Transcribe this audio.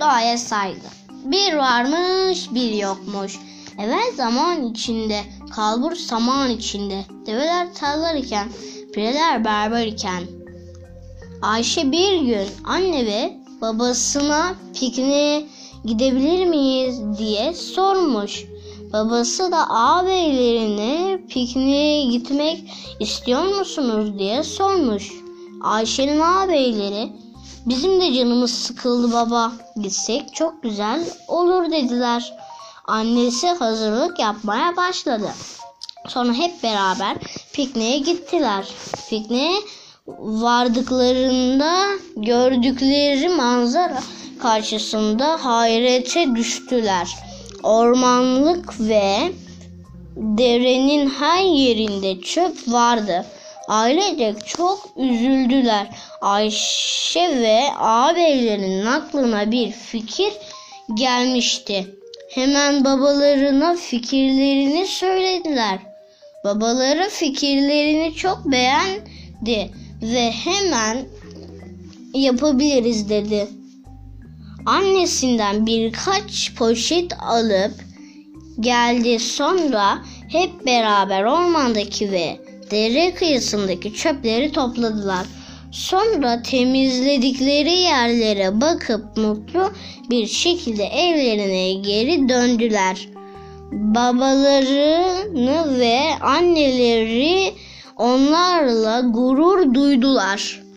Doğaya saygı. Bir varmış bir yokmuş. Evvel zaman içinde, kalbur saman içinde. Develer tarlar iken, pireler berber iken. Ayşe bir gün anne ve babasına pikniğe gidebilir miyiz diye sormuş. Babası da ağabeylerine pikniğe gitmek istiyor musunuz diye sormuş. Ayşe'nin ağabeyleri bizim de canımız sıkıldı baba gitsek çok güzel olur dediler. Annesi hazırlık yapmaya başladı. Sonra hep beraber pikniğe gittiler. Pikniğe vardıklarında gördükleri manzara karşısında hayrete düştüler. Ormanlık ve derenin her yerinde çöp vardı. Ailecek çok üzüldüler. Ayşe ve ağabeylerinin aklına bir fikir gelmişti. Hemen babalarına fikirlerini söylediler. Babaları fikirlerini çok beğendi ve hemen yapabiliriz dedi. Annesinden birkaç poşet alıp geldi sonra hep beraber ormandaki ve dere kıyısındaki çöpleri topladılar. Sonra temizledikleri yerlere bakıp mutlu bir şekilde evlerine geri döndüler. Babalarını ve anneleri onlarla gurur duydular.